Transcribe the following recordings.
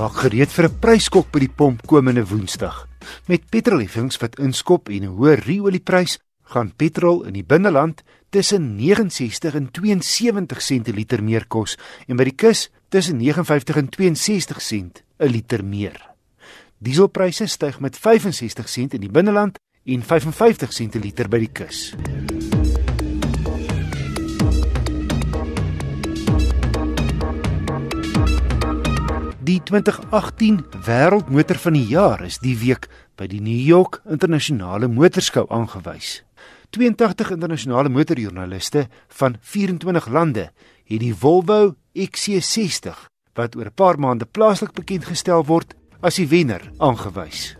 Maak gereed vir 'n pryskok by die pomp komende Woensdag. Met petrolheffings wat inskop en 'n hoë ruolieprys, gaan petrol in die binneland tussen 69 en 72 sent per liter meer kos en by die kus tussen 59 en 62 sent 'n liter meer. Dieselpryse styg met 65 sent in die binneland en 55 sent per liter by die kus. Die 2018 Wêreldmotor van die Jaar is die week by die New York Internasionale Motorskou aangewys. 82 internasionale motorjoernaliste van 24 lande het die Volvo XC60 wat oor 'n paar maande plaaslik bekend gestel word as die wenner aangewys.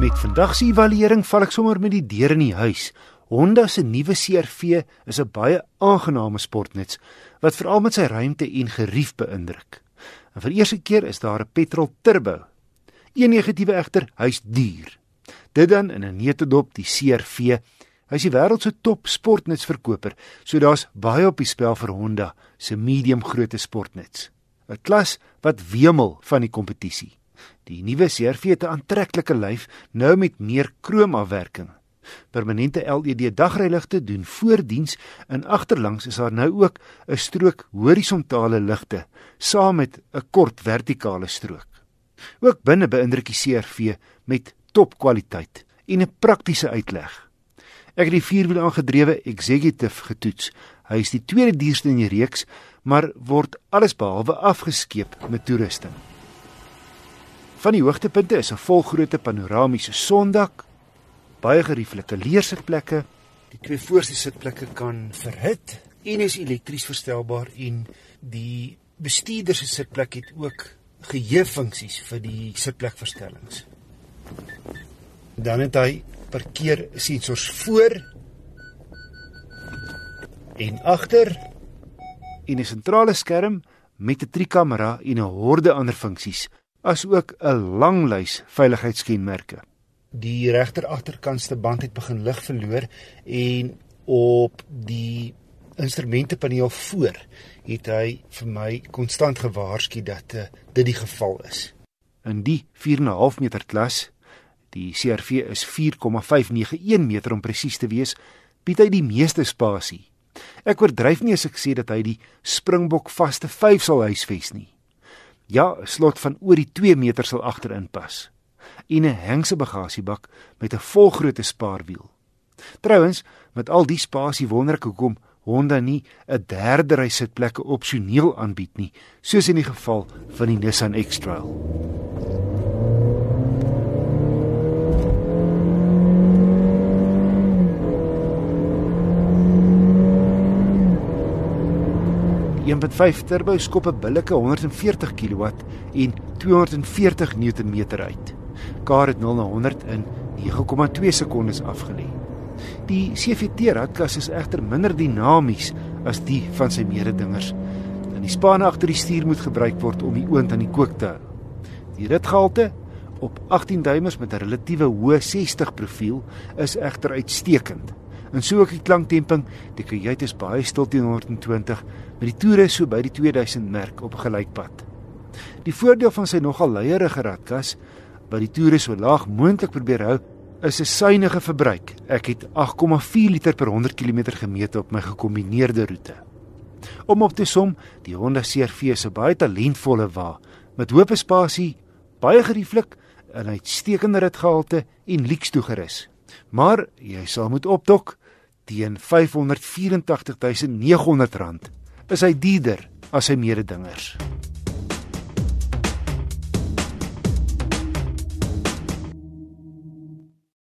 Met vandag se evaluering val ek sommer met die deur in die huis. Honda se nuwe CR-V is 'n baie aangename sportnuts wat veral met sy ruimte en gerief beïndruk. En vir eerste keer is daar 'n petrol turbo. Een negatiewe egter, hy's duur. Dit dan in 'n neutedop die CR-V. Hy's die wêreld se top sportnutsverkoper, so daar's baie op die spel vir Honda se medium grootte sportnuts. 'n Klas wat wemel van die kompetisie. Die nuwe CR-V het 'n aantreklike lyf nou met meer kroomafwerking. Permanente LED dagryligte doen voordiens en agterlangs is daar nou ook 'n strook horisontale ligte saam met 'n kort vertikale strook. Ook binne beïndruk die CRV met topkwaliteit en 'n praktiese uitleg. Ek het die vierwiel aangedrewe Executive getoets. Hy is die tweede duurste in die reeks, maar word alles behalwe afgeskeep met toerusting. Van die hoogtepunte is 'n volgrootte panoramiese sondak, baie gerieflike leersitplekke. Die twee voorste sitplekke kan verhit en is elektries verstelbaar en die bestuurder se sitplek het ook geheuefunksies vir die sitplekverstellings. Dan het hy parkeer sensors voor en agter en 'n sentrale skerm met 'n trikamera en 'n horde ander funksies, asook 'n lang lys veiligheidskenmerke die regter agterkantste band het begin lig verloor en op die instrumentepaneel voor het hy vir my konstant gewaarsku dat uh, dit die geval is. In die 4.5 meter klas, die CRV is 4,591 meter om presies te wees, bied hy die meeste spasie. Ek oordryf nie as ek sê dat hy die Springbok vaste 5 sal huisves nie. Ja, slot van oor die 2 meter sal agterin pas en 'n hengse bagasiebak met 'n volgrootte spaarwiel. Trouwens, met al die spasie wonder ek hoekom Honda nie 'n derde ry sitplekke opsioneel aanbied nie, soos in die geval van die Nissan X-Trail. Die 1.5 turbo skop 'n billike 140 kW en 240 Nm uit. Kar het 0 na 100 in 9,2 sekondes afgelê. Die CVT radkas is egter minder dinamies as die van sy mededingers. En die spanne agter die stuur moet gebruik word om die oond aan die kook te hou. Die ritgehalte op 18 duimers met 'n relatiewe hoë 60 profiel is egter uitstekend. En so ook die klanktemping, die kajuit is baie stil teen 120 met die toere so by die 2000 merk op gelykpad. Die voordeel van sy nogal leierige radkas wat die toere so laag moontlik probeer hou, is 'n suiwige verbruik. Ek het 8,4 liter per 100 km gemeet op my gekombineerde roete. Om op te som, die Honda CR-V is 'n baie talentvolle wa met hoë spasie, baie gerieflik, 'n uitstekende ritgehalte en lyks toegerus. Maar jy sal moet opdok teen R584900 is hy duurder as sy mededingers.